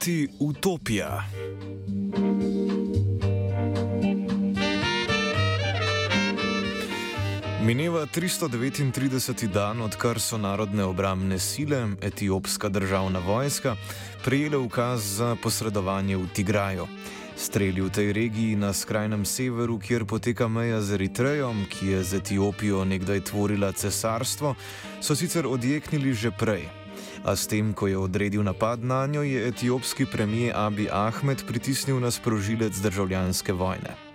Eti utopija. Mineva 339. dan, odkar so narodne obramne sile, etiopska državna vojska, prejele ukaz za posredovanje v Tigraju. Streli v tej regiji na skrajnem severu, kjer poteka meja z Eritrejom, ki je z Etiopijo nekdaj tvorila cesarstvo, so sicer odjeknili že prej. A s tem, ko je odredil napad na njo, je etiopski premijer Abi Ahmed pritisnil na sprožilec državljanske vojne.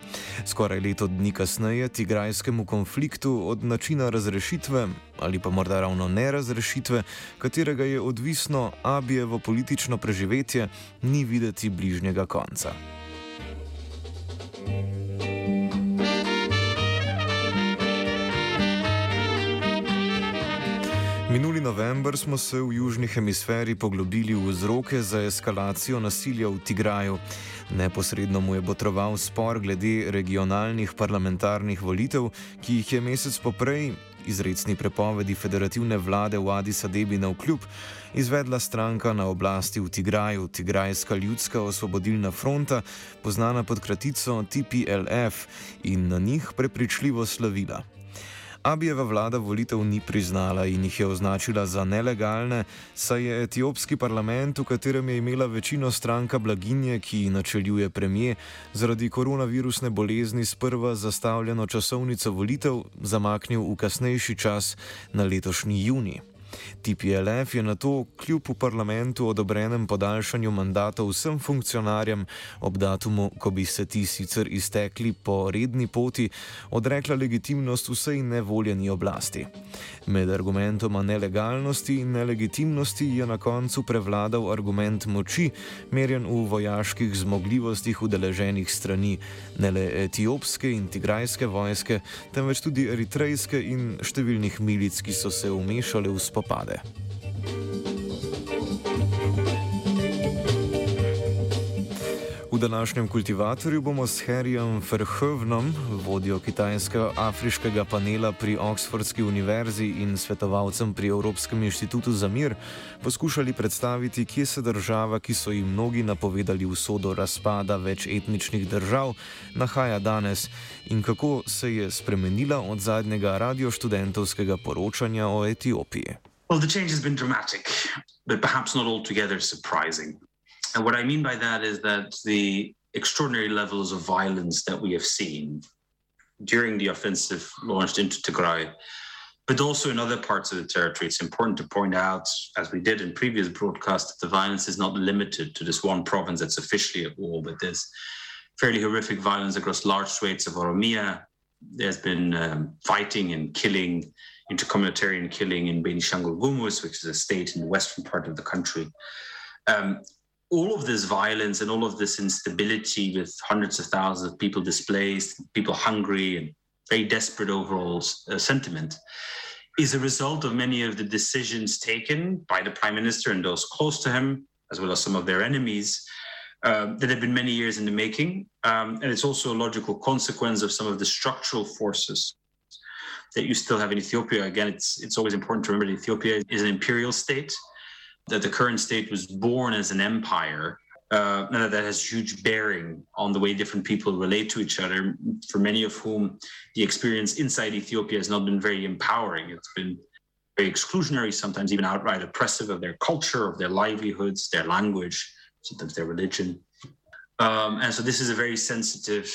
Skoraj leto dni kasneje tigrajskemu konfliktu od načina razrešitve ali pa morda ravno nerazrešitve, katerega je odvisno Abijevo politično preživetje, ni videti bližnjega konca. Minuli november smo se v južni hemisferi poglobili v vzroke za eskalacijo nasilja v Tigraju. Neposredno mu je botroval spor glede regionalnih parlamentarnih volitev, ki jih je mesec poprej, izredni prepovedi federativne vlade v Addis Abebi na vkljub, izvedla stranka na oblasti v Tigraju, Tigrajska ljudska osvobodilna fronta, poznana pod kratico TPLF in na njih prepričljivo slavila. Abijeva vlada volitev ni priznala in jih je označila za nelegalne, saj je etiopski parlament, v katerem je imela večino stranka blaginje, ki načeljuje premije, zaradi koronavirusne bolezni sprva zastavljeno časovnico volitev zamaknil v kasnejši čas na letošnji juni. TPLF je na to kljub v parlamentu odobrenem podaljšanju mandatov vsem funkcionarjem ob datumu, ko bi se ti sicer iztekli po redni poti, odrekla legitimnost vsej nevoljeni oblasti. Med argumentoma nelegalnosti in nelegitimnosti je na koncu prevladal argument moči, merjen v vojaških zmogljivostih udeleženih strani, ne le etiopske in tigrajske vojske, temveč tudi eritrejske in številnih milic, ki so se umešale v spopade. V današnjem kultivatorju bomo s Harryjem Verhoevenom, vodjo kitajskega afriškega panela pri Oxfordski univerzi in svetovalcem pri Evropskem inštitutu za mir, poskušali predstaviti, kje se država, ki so jim mnogi napovedali usodo razpada več etničnih držav, nahaja danes in kako se je spremenila od zadnjega radioštudentovskega poročanja o Etiopiji. Well, the change has been dramatic, but perhaps not altogether surprising. And what I mean by that is that the extraordinary levels of violence that we have seen during the offensive launched into Tigray, but also in other parts of the territory, it's important to point out, as we did in previous broadcasts, that the violence is not limited to this one province that's officially at war, but there's fairly horrific violence across large swathes of Oromia. There's been um, fighting and killing, intercommunitarian killing in Benishangul Gumuz, which is a state in the western part of the country. Um, all of this violence and all of this instability with hundreds of thousands of people displaced, people hungry, and very desperate overall uh, sentiment is a result of many of the decisions taken by the prime minister and those close to him, as well as some of their enemies, um, that have been many years in the making. Um, and it's also a logical consequence of some of the structural forces that you still have in Ethiopia. Again, it's it's always important to remember that Ethiopia is an imperial state that the current state was born as an empire, uh, and that, has huge bearing on the way different people relate to each other. For many of whom, the experience inside Ethiopia has not been very empowering. It's been very exclusionary, sometimes even outright oppressive of their culture, of their livelihoods, their language, sometimes their religion. Um, and so this is a very sensitive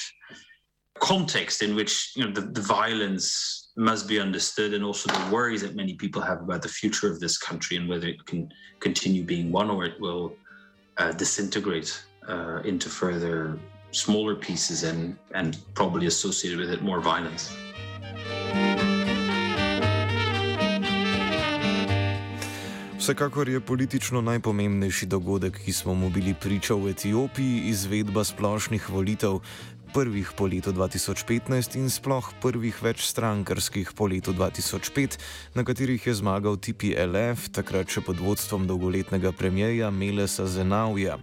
context in which you know the, the violence must be understood and also the worries that many people have about the future of this country and whether it can continue being one or it will uh, disintegrate uh, into further smaller pieces and and probably associated with it more violence. Vsekakor je politično najpomembnejši dogodek, ki smo mu bili priča v Etiopiji, izvedba splošnih volitev, prvih po letu 2015 in sploh prvih večstrankarskih po letu 2005, na katerih je zmagal TPLF, takrat še pod vodstvom dolgoletnega premijeja Melesa Zenavija.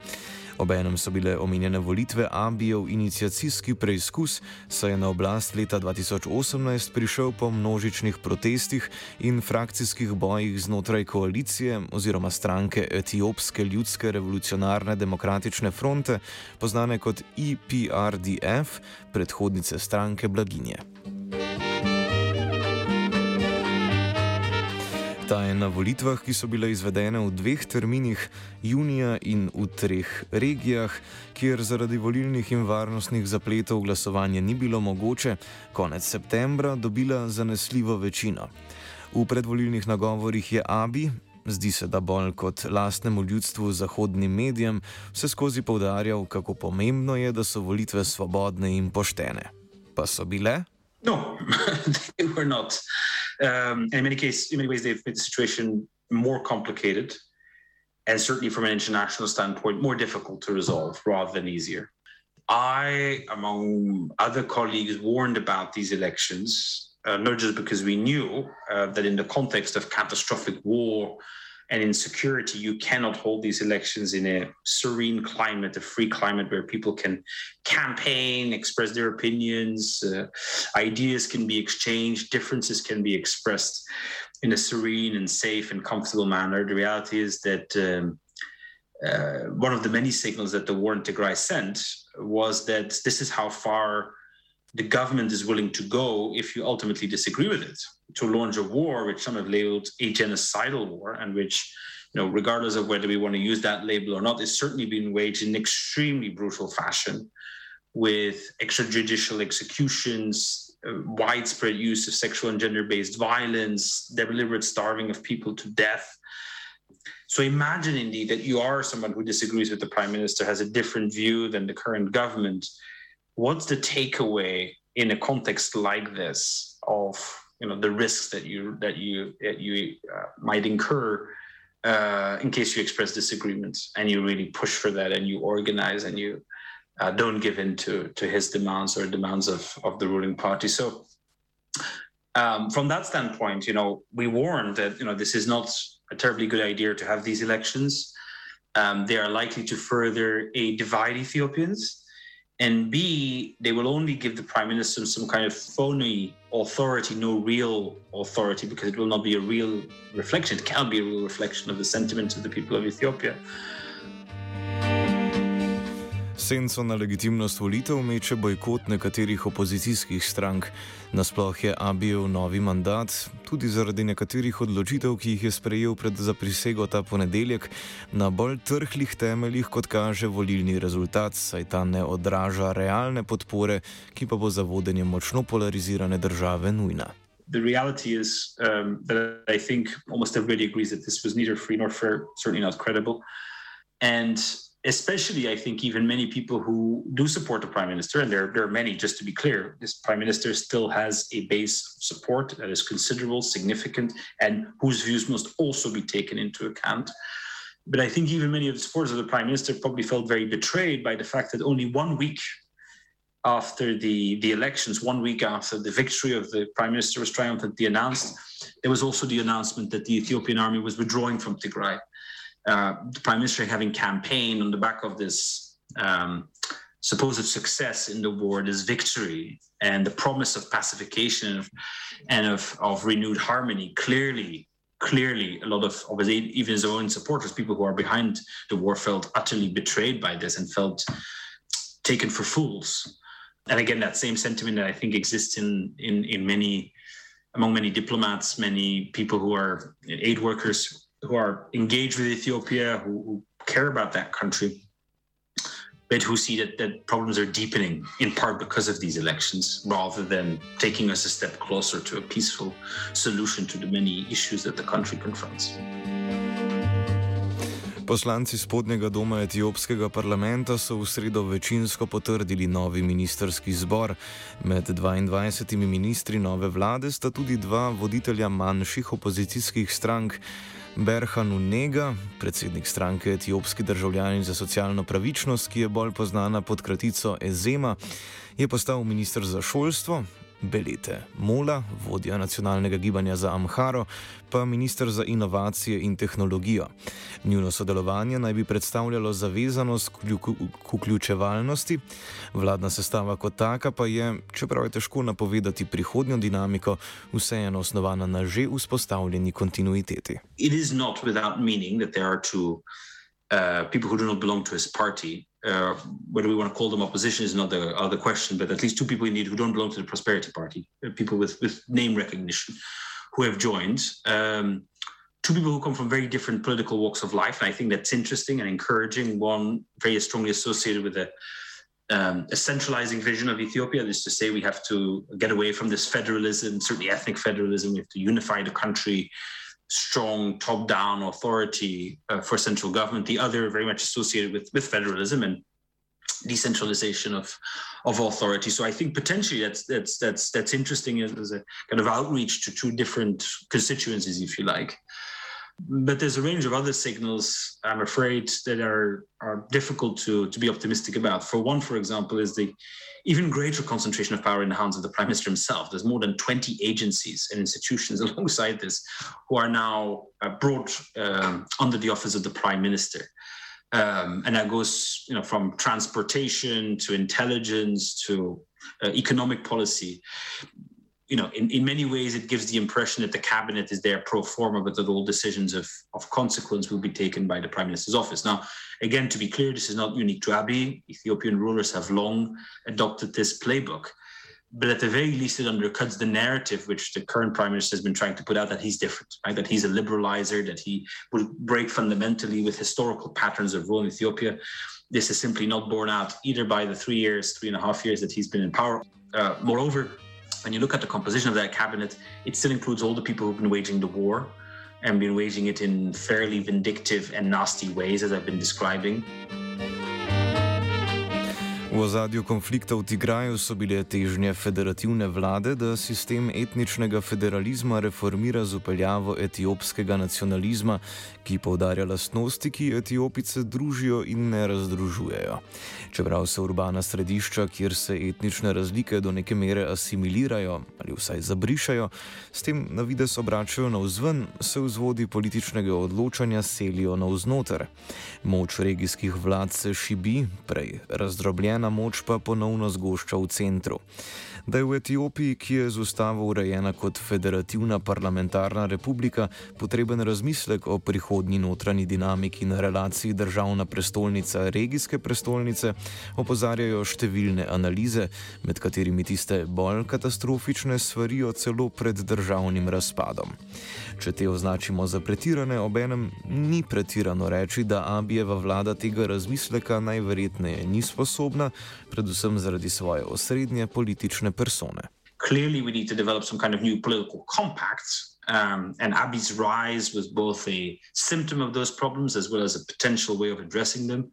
Obenem so bile omenjene volitve Abijev inicijacijski preizkus, saj je na oblast leta 2018 prišel po množičnih protestih in frakcijskih bojih znotraj koalicije oziroma stranke Etiopske ljudske revolucionarne demokratične fronte, poznane kot EPRDF, predhodnice stranke Blaginje. Ta je na volitvah, ki so bile izvedene v dveh terminih, junija in v treh regijah, kjer zaradi volilnih in varnostnih zapletov glasovanje ni bilo mogoče, konec septembra dobila zanesljivo večino. V predvolilnih nagovorih je Abi, zdi se, da bolj kot lastnemu ljudstvu, zahodnim medijem, vse skozi poudarjal, kako pomembno je, da so volitve svobodne in poštene. Pa so bile? No, they were not. Um, in many cases, in many ways, they've made the situation more complicated, and certainly from an international standpoint, more difficult to resolve rather than easier. I, among other colleagues, warned about these elections, uh, not just because we knew uh, that in the context of catastrophic war and in security, you cannot hold these elections in a serene climate, a free climate where people can campaign, express their opinions, uh, ideas can be exchanged, differences can be expressed in a serene and safe and comfortable manner. The reality is that um, uh, one of the many signals that the war in Tigray sent was that this is how far the government is willing to go if you ultimately disagree with it to launch a war which some have labeled a genocidal war and which you know regardless of whether we want to use that label or not is certainly being waged in extremely brutal fashion with extrajudicial executions uh, widespread use of sexual and gender-based violence deliberate starving of people to death. So imagine indeed that you are someone who disagrees with the prime minister has a different view than the current government. What's the takeaway in a context like this of you know the risks that you that you that you uh, might incur uh, in case you express disagreements and you really push for that and you organize and you uh, don't give in to to his demands or demands of of the ruling party. So um, from that standpoint you know we warned that you know this is not a terribly good idea to have these elections. Um, they are likely to further a divide ethiopians and B, they will only give the prime minister some kind of phony authority, no real authority, because it will not be a real reflection. It can't be a real reflection of the sentiments of the people of Ethiopia. Senco na legitimnost volitev meče bojkot nekaterih opozicijskih strank. Nasploh je Abijev novi mandat, tudi zaradi nekaterih odločitev, ki jih je sprejel pred zaprisego ta ponedeljek, na bolj trhlih temeljih, kot kaže volilni rezultat, saj ta ne odraža realne podpore, ki pa bo za vodenje močno polarizirane države nujna. The reality is um, that I think almost everybody agrees that this was neither free nor fair, certainly not credible. And especially, I think, even many people who do support the prime minister, and there, there are many, just to be clear, this prime minister still has a base of support that is considerable, significant, and whose views must also be taken into account. But I think even many of the supporters of the prime minister probably felt very betrayed by the fact that only one week after the, the elections, one week after the victory of the prime minister was triumphantly announced, there was also the announcement that the Ethiopian army was withdrawing from Tigray the prime minister having campaigned on the back of this um, supposed success in the war, this victory, and the promise of pacification and of, of renewed harmony, clearly, clearly, a lot of, his, even his own supporters, people who are behind the war, felt utterly betrayed by this and felt taken for fools. And again, that same sentiment that I think exists in in in many among many diplomats, many people who are aid workers who are engaged with Ethiopia, who, who care about that country, but who see that, that problems are deepening in part because of these elections rather than taking us a step closer to a peaceful solution to the many issues that the country confronts. Poslanci spodnjega doma etiopskega parlamenta so v sredo večinsko potrdili novi ministerski zbor. Med 22 ministri nove vlade sta tudi dva voditelja manjših opozicijskih strank. Berhanu Nega, predsednik stranke Etiopski državljani za socialno pravičnost, ki je bolj znana pod kratico Ezema, je postal ministr za šolstvo, Belete Mola, vodja nacionalnega gibanja za Amharo, pa ministr za inovacije in tehnologijo. Njuno sodelovanje naj bi predstavljalo zavezanost k vključevalnosti, vladna sestava kot taka pa je, čeprav je težko napovedati prihodnjo dinamiko, vseeno osnovana na že vzpostavljeni kontinuiteti. It is not without meaning that there are two uh, people who do not belong to his party uh, whether we want to call them opposition is another other question, but at least two people you need who don't belong to the Prosperity Party, uh, people with, with name recognition who have joined. Um, two people who come from very different political walks of life. And I think that's interesting and encouraging. One very strongly associated with a, um, a centralizing vision of Ethiopia. That is to say, we have to get away from this federalism, certainly ethnic federalism. We have to unify the country strong top-down authority uh, for central government. The other very much associated with with federalism and decentralization of of authority. So I think potentially that's that's that's that's interesting as a kind of outreach to two different constituencies, if you like. But there's a range of other signals, I'm afraid, that are are difficult to to be optimistic about. For one, for example, is the even greater concentration of power in the hands of the prime minister himself. There's more than 20 agencies and institutions alongside this who are now uh, brought um, under the office of the prime minister. Um, and that goes, you know, from transportation to intelligence to uh, economic policy you know, in, in many ways, it gives the impression that the cabinet is there pro forma, but that all decisions of, of consequence will be taken by the prime minister's office. Now, again, to be clear, this is not unique to Abiy. Ethiopian rulers have long adopted this playbook. But at the very least, it undercuts the narrative which the current prime minister has been trying to put out that he's different, right? That he's a liberalizer, that he will break fundamentally with historical patterns of rule in Ethiopia. This is simply not borne out either by the three years, three and a half years that he's been in power. Uh, moreover, when you look at the composition of that cabinet, it still includes all the people who've been waging the war and been waging it in fairly vindictive and nasty ways, as I've been describing. V ozadju konflikta v Tigraju so bile težnje federativne vlade, da sistem etničnega federalizma reformira z upeljavo etiopskega nacionalizma, ki povdarja lastnosti, ki etiopice družijo in ne razdružujejo. Čeprav se urbana središča, kjer se etnične razlike do neke mere asimilirajo ali vsaj zabrišajo, s tem na vides obračajo navzven, se vzvodi političnega odločanja selijo navznoter. Moč regijskih vlad se šibi, prej razdrobljena moč pa ponovno zgošča v centru da je v Etiopiji, ki je z ustavo urejena kot federativna parlamentarna republika, potreben razmislek o prihodnji notranji dinamiki in relaciji državna prestolnica regijske prestolnice, opozarjajo številne analize, med katerimi tiste bolj katastrofične svarijo celo pred državnim razpadom. Če te označimo za pretirane, obenem ni pretirano reči, da Abijeva vlada tega razmisleka najverjetneje ni sposobna, predvsem zaradi svoje osrednje politične Clearly, we need to develop some kind of new political compact. Um, and Abiy's rise was both a symptom of those problems as well as a potential way of addressing them.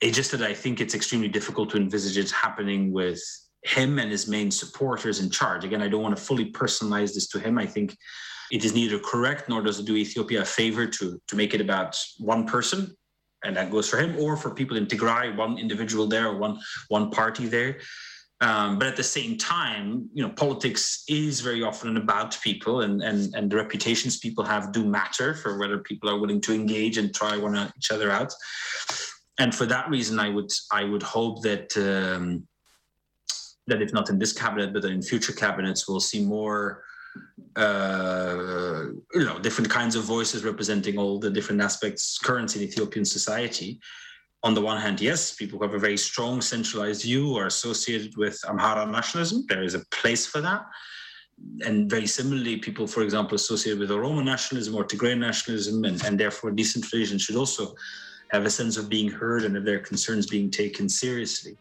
It's just that I think it's extremely difficult to envisage it happening with him and his main supporters in charge. Again, I don't want to fully personalize this to him. I think it is neither correct nor does it do Ethiopia a favor to, to make it about one person. And that goes for him or for people in Tigray, one individual there or one, one party there. Um, but at the same time, you know, politics is very often about people, and and and the reputations people have do matter for whether people are willing to engage and try one each other out. And for that reason, I would I would hope that um, that if not in this cabinet, but in future cabinets, we'll see more. Uh, you know, different kinds of voices representing all the different aspects current in Ethiopian society, on the one hand, yes, people who have a very strong centralized view are associated with Amhara nationalism. There is a place for that. And very similarly, people, for example, associated with Oromo nationalism or Tigray nationalism, and, and therefore decentralization should also have a sense of being heard and of their concerns being taken seriously.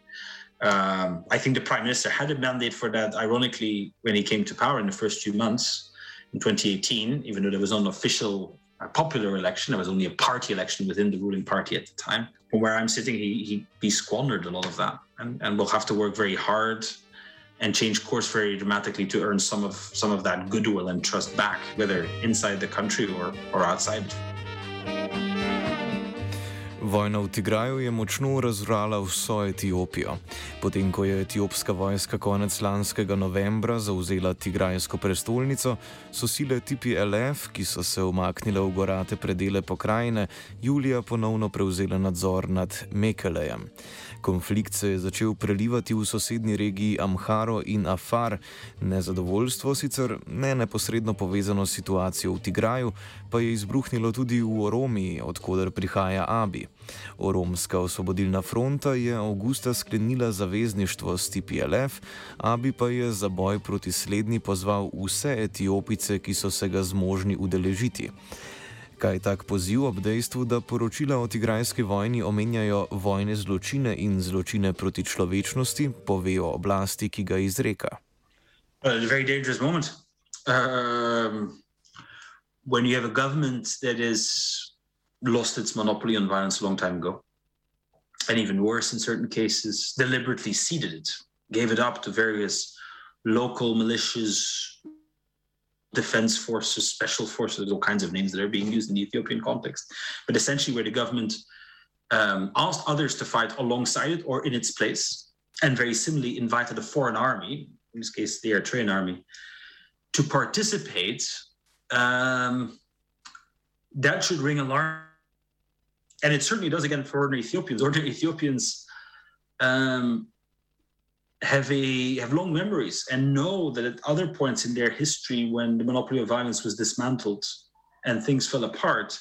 Um, I think the prime minister had a mandate for that, ironically, when he came to power in the first few months in 2018, even though there was no official uh, popular election, there was only a party election within the ruling party at the time. From where I'm sitting, he, he, he squandered a lot of that and, and will have to work very hard and change course very dramatically to earn some of some of that goodwill and trust back, whether inside the country or, or outside. Vojna v Tigraju je močno razvrala vso Etiopijo. Potem, ko je etiopska vojska konec lanskega novembra zauzela Tigrajsko prestolnico, so sile TPLF, ki so se umaknile v gorate predele pokrajine, julija ponovno prevzele nadzor nad Mekelejem. Konflikt se je začel prelivati v sosednji regiji Amharo in Afar. Nezadovoljstvo, sicer ne neposredno povezano s situacijo v Tigraju, pa je izbruhnilo tudi v Oromiji, odkuder prihaja Abi. Oromska osvobodilna fronta je avgusta sklenila zavezništvo s TPLF, Abi pa je za boj proti slednji pozval vse etiopice, ki so se ga zmožni udeležiti. Kaj tak poziv ob dejstvu, da poročila o tigrajski vojni omenjajo vojne zločine in zločine proti človečnosti, povejo oblasti, ki ga izreka? Um, when you have a government that has lost its monopoly on violence a long time ago, and even worse in certain cases, deliberately ceded it, gave it up to various local militias, defense forces, special forces, all kinds of names that are being used in the Ethiopian context. But essentially, where the government um, asked others to fight alongside it or in its place, and very similarly invited a foreign army, in this case the Eritrean army, to participate, um, that should ring alarm. And it certainly does again for ordinary Ethiopians. Ordinary Ethiopians um, have a have long memories and know that at other points in their history when the monopoly of violence was dismantled and things fell apart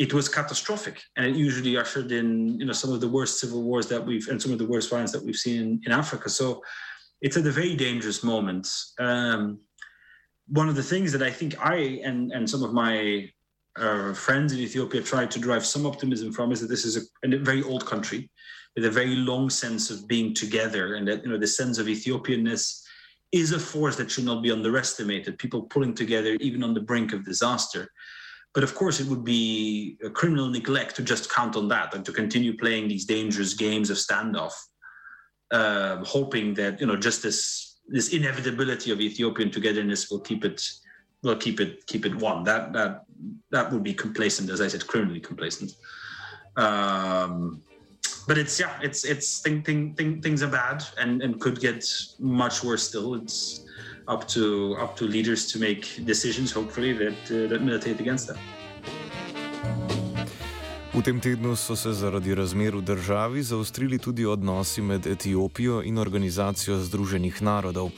it was catastrophic. And it usually ushered in you know some of the worst civil wars that we've and some of the worst violence that we've seen in, in africa. So it's at a very dangerous moment. Um, one of the things that i think i and and some of my uh, friends in ethiopia tried to drive some optimism from is that this is a, a very old country with a very long sense of being together and that you know the sense of Ethiopianness is a force that should not be underestimated. People pulling together even on the brink of disaster. But of course, it would be a criminal neglect to just count on that and to continue playing these dangerous games of standoff, uh, hoping that you know just this this inevitability of Ethiopian togetherness will keep it will keep it keep it one. That that that would be complacent, as I said, criminally complacent. Um, but it's yeah, it's it's thing, thing, thing, things are bad and, and could get much worse still. It's up to up to leaders to make decisions, hopefully that uh, that militate against that. V tem tednu so se zaradi razmer v državi zaostrili tudi odnosi med Etiopijo in Organizacijo Združenih narodov.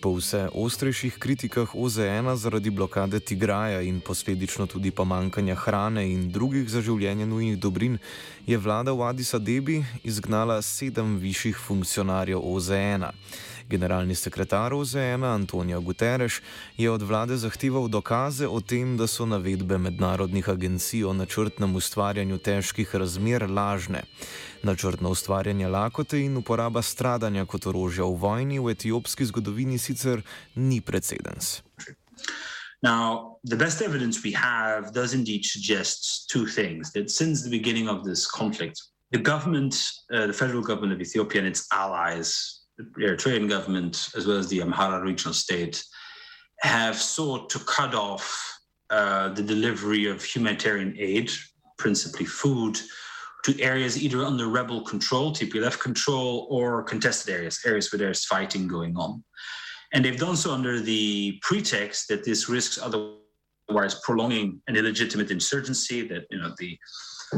Po vse ostrejših kritikah OZN zaradi blokade Tigraja in posledično tudi pomankanja hrane in drugih za življenje nujnih dobrin, je vlada v Addis Abebi izgnala sedem višjih funkcionarjev OZN. -a. Generalni sekretar OZN Antonijo Guterres je od vlade zahteval dokaze o tem, da so navedbe mednarodnih agencij o načrtnem ustvarjanju težkih razmer lažne. Načrtno ustvarjanje lakote in uporaba stradanja kot orožja v vojni v etiopski zgodovini sicer ni precedens. Now, the best evidence we have does indeed suggest two things that since the beginning of this conflict, the government, uh, the federal government of Ethiopia and its allies, Eritrean government as well as the Amhara regional state have sought to cut off uh, the delivery of humanitarian aid, principally food, to areas either under rebel control, TPLF control, or contested areas, areas where there's fighting going on. And they've done so under the pretext that this risks otherwise prolonging an illegitimate insurgency, that you know the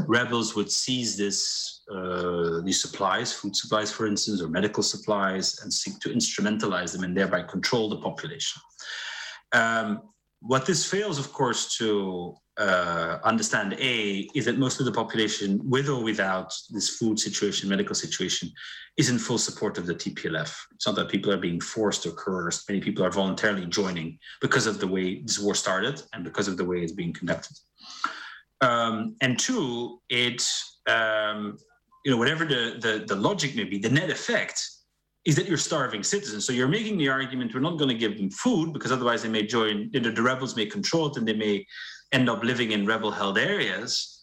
rebels would seize this uh, these supplies, food supplies, for instance, or medical supplies, and seek to instrumentalize them and thereby control the population. Um, what this fails, of course, to uh, understand A is that most of the population, with or without this food situation, medical situation, is in full support of the TPLF. It's not that people are being forced or coerced. Many people are voluntarily joining because of the way this war started and because of the way it's being conducted. Um, and two, it um, you know, whatever the, the, the logic may be, the net effect is that you're starving citizens. So you're making the argument we're not going to give them food because otherwise they may join, you know, the rebels may control it and they may end up living in rebel held areas.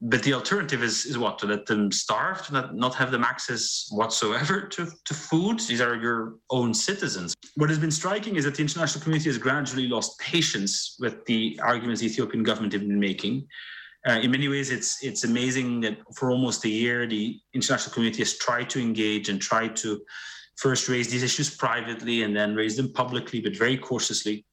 But the alternative is, is what? To let them starve, to not, not have them access whatsoever to, to food? These are your own citizens. What has been striking is that the international community has gradually lost patience with the arguments the Ethiopian government have been making. Uh, in many ways, it's it's amazing that for almost a year, the international community has tried to engage and tried to first raise these issues privately and then raise them publicly, but very cautiously.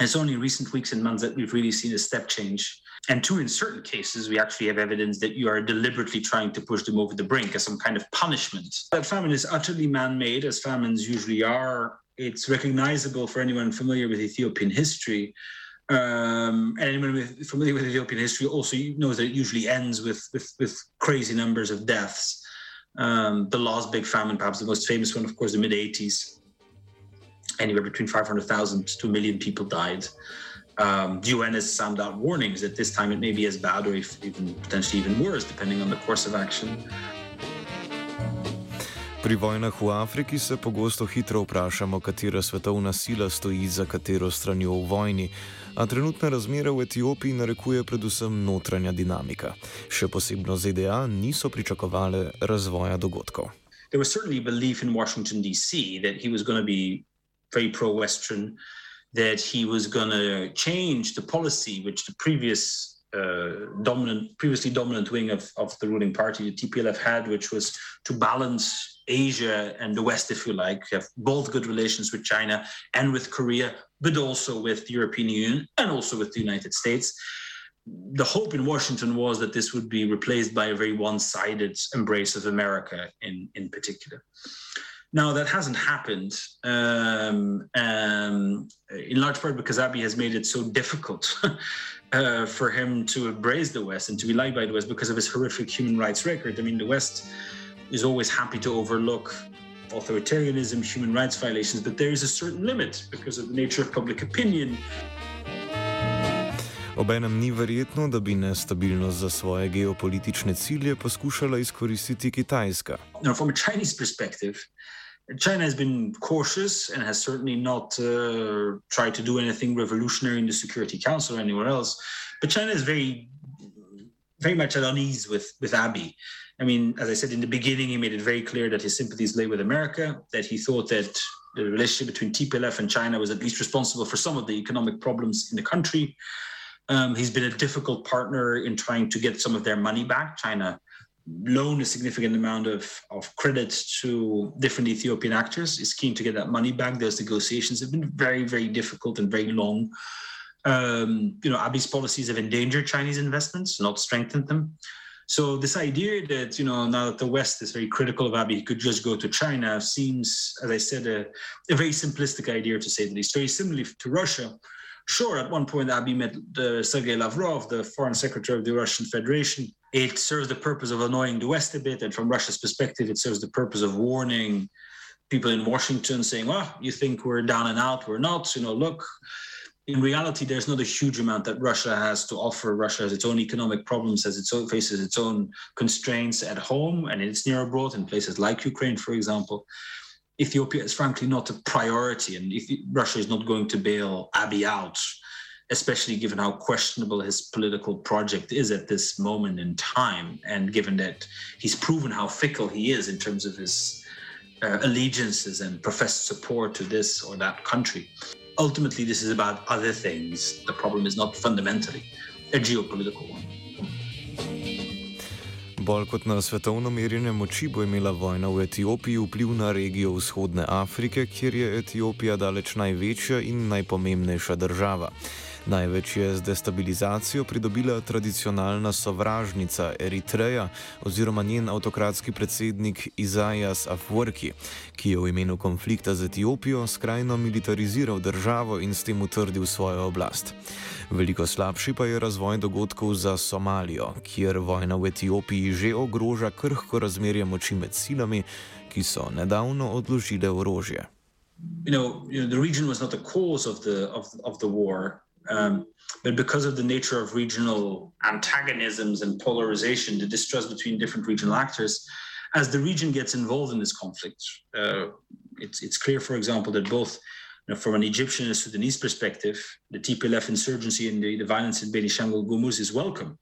It's only in recent weeks and months that we've really seen a step change. And two, in certain cases, we actually have evidence that you are deliberately trying to push them over the brink as some kind of punishment. That famine is utterly man made, as famines usually are. It's recognizable for anyone familiar with Ethiopian history um, and anyone with, familiar with Ethiopian history also knows that it usually ends with with, with crazy numbers of deaths. Um, the last big famine, perhaps the most famous one, of course, the mid 80s, anywhere between 500,000 to a million people died. Um, UN has sounded out warnings that this time it may be as bad or even potentially even worse, depending on the course of action. Pri vojnah v Afriki se pogosto hitro vprašamo, katera svetovna sila stoji za katero stranjo v vojni, a trenutne razmere v Etiopiji narekuje predvsem notranja dinamika. Še posebno ZDA niso pričakovale razvoja dogodkov. There was certainly belief in Washington, D.C., that he was going to be very pro Western, that he was going to change the policy which the previous uh, dominant, previously dominant wing of, of the ruling party, the TPLF, had, which was to balance Asia and the West, if you like, have both good relations with China and with Korea, but also with the European Union and also with the United States. The hope in Washington was that this would be replaced by a very one sided embrace of America in, in particular. Now, that hasn't happened, um, um, in large part because Abiy has made it so difficult uh, for him to embrace the West and to be liked by the West because of his horrific human rights record. I mean, the West is always happy to overlook authoritarianism, human rights violations, but there is a certain limit because of the nature of public opinion. Obenem ni verjetno, da bi nestabilnost za svoje geopolitične cilje poskušala izkoristiti Kitajska. Now, from a Chinese perspective, China has been cautious and has certainly not uh, tried to do anything revolutionary in the Security Council or anywhere else. But China is very, very much at unease with with Abiy. I mean, as I said in the beginning, he made it very clear that his sympathies lay with America, that he thought that the relationship between TPLF and China was at least responsible for some of the economic problems in the country. Um, he's been a difficult partner in trying to get some of their money back. China loaned a significant amount of, of credit to different Ethiopian actors, is keen to get that money back. Those negotiations have been very, very difficult and very long. Um, you know, Abiy's policies have endangered Chinese investments, not strengthened them. So this idea that you know now that the West is very critical of Abiy, he could just go to China seems, as I said, a, a very simplistic idea to say the least. Very similarly to Russia. Sure, at one point Abiy met uh, Sergei Lavrov, the foreign secretary of the Russian Federation. It serves the purpose of annoying the West a bit, and from Russia's perspective, it serves the purpose of warning people in Washington, saying, "Well, you think we're down and out? We're not. You know, look." in reality, there's not a huge amount that Russia has to offer. Russia has its own economic problems, has it faces its own constraints at home and in it's near abroad in places like Ukraine, for example. Ethiopia is frankly not a priority, and Russia is not going to bail Abiy out, especially given how questionable his political project is at this moment in time, and given that he's proven how fickle he is in terms of his uh, allegiances and professed support to this or that country ultimately this is about other things. The problem is not fundamentally a geopolitical one. Bolj kot na svetovno merjenje moči bo imela vojna v Etiopiji vpliv na regijo vzhodne Afrike, kjer je Etiopija daleč največja in najpomembnejša država. Največ je z destabilizacijo pridobila tradicionalna sovražnica Eritreja oziroma njen avtokratski predsednik Izajas Afwerki, ki je v imenu konflikta z Etiopijo skrajno militariziral državo in s tem utrdil svojo oblast. Veliko slabši pa je razvoj dogodkov za Somalijo, kjer vojna v Etiopiji že ogroža krhko razmerje moči med silami, ki so nedavno odložile orožje. You know, you know, the region was not the cause of the of, of the war. Um, but because of the nature of regional antagonisms and polarization, the distrust between different regional actors, as the region gets involved in this conflict, uh, it's, it's clear, for example, that both you know, from an Egyptian and Sudanese perspective, the TPLF insurgency and the, the violence in Benishangul Gumuz is welcome.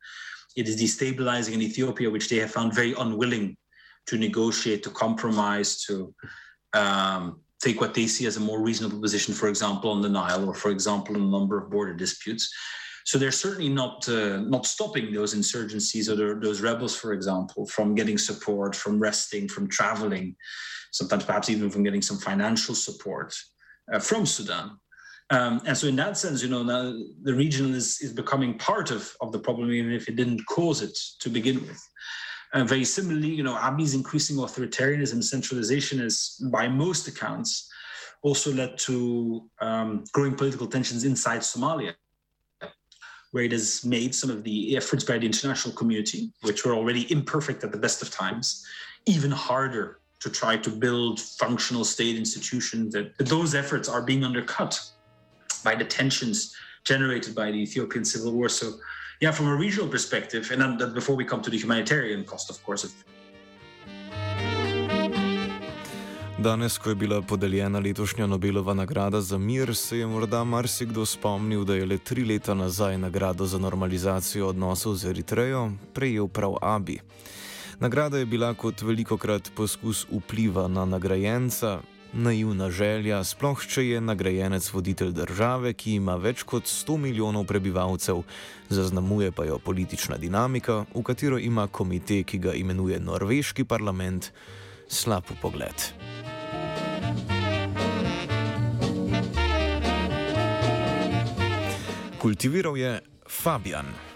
It is destabilizing in Ethiopia, which they have found very unwilling to negotiate, to compromise, to um, take what they see as a more reasonable position, for example, on the Nile, or for example, in a number of border disputes. So they're certainly not uh, not stopping those insurgencies or those rebels, for example, from getting support, from resting, from traveling, sometimes perhaps even from getting some financial support uh, from Sudan. Um, and so, in that sense, you know, now the region is, is becoming part of, of the problem, even if it didn't cause it to begin with. Uh, very similarly, you know, Abiy's increasing authoritarianism and centralization has, by most accounts, also led to um, growing political tensions inside Somalia, where it has made some of the efforts by the international community, which were already imperfect at the best of times, even harder to try to build functional state institutions. That those efforts are being undercut by the tensions generated by the Ethiopian civil war. So yeah, from a regional perspective, and then before we come to the humanitarian cost, of course. Of Danes, ko je bila podeljena letošnja Nobelova nagrada za mir, se je morda marsikdo spomnil, da je le tri leta nazaj nagrado za normalizacijo odnosov z Eritrejo prejel prav Abi. Nagrada je bila kot veliko krat poskus vpliva na nagrajenca, naivna želja, sploh če je nagrajenec voditelj države, ki ima več kot 100 milijonov prebivalcev, zaznamuje pa jo politična dinamika, v katero ima komite, ki ga imenuje norveški parlament, slab pogled. Kultiviral je Fabian.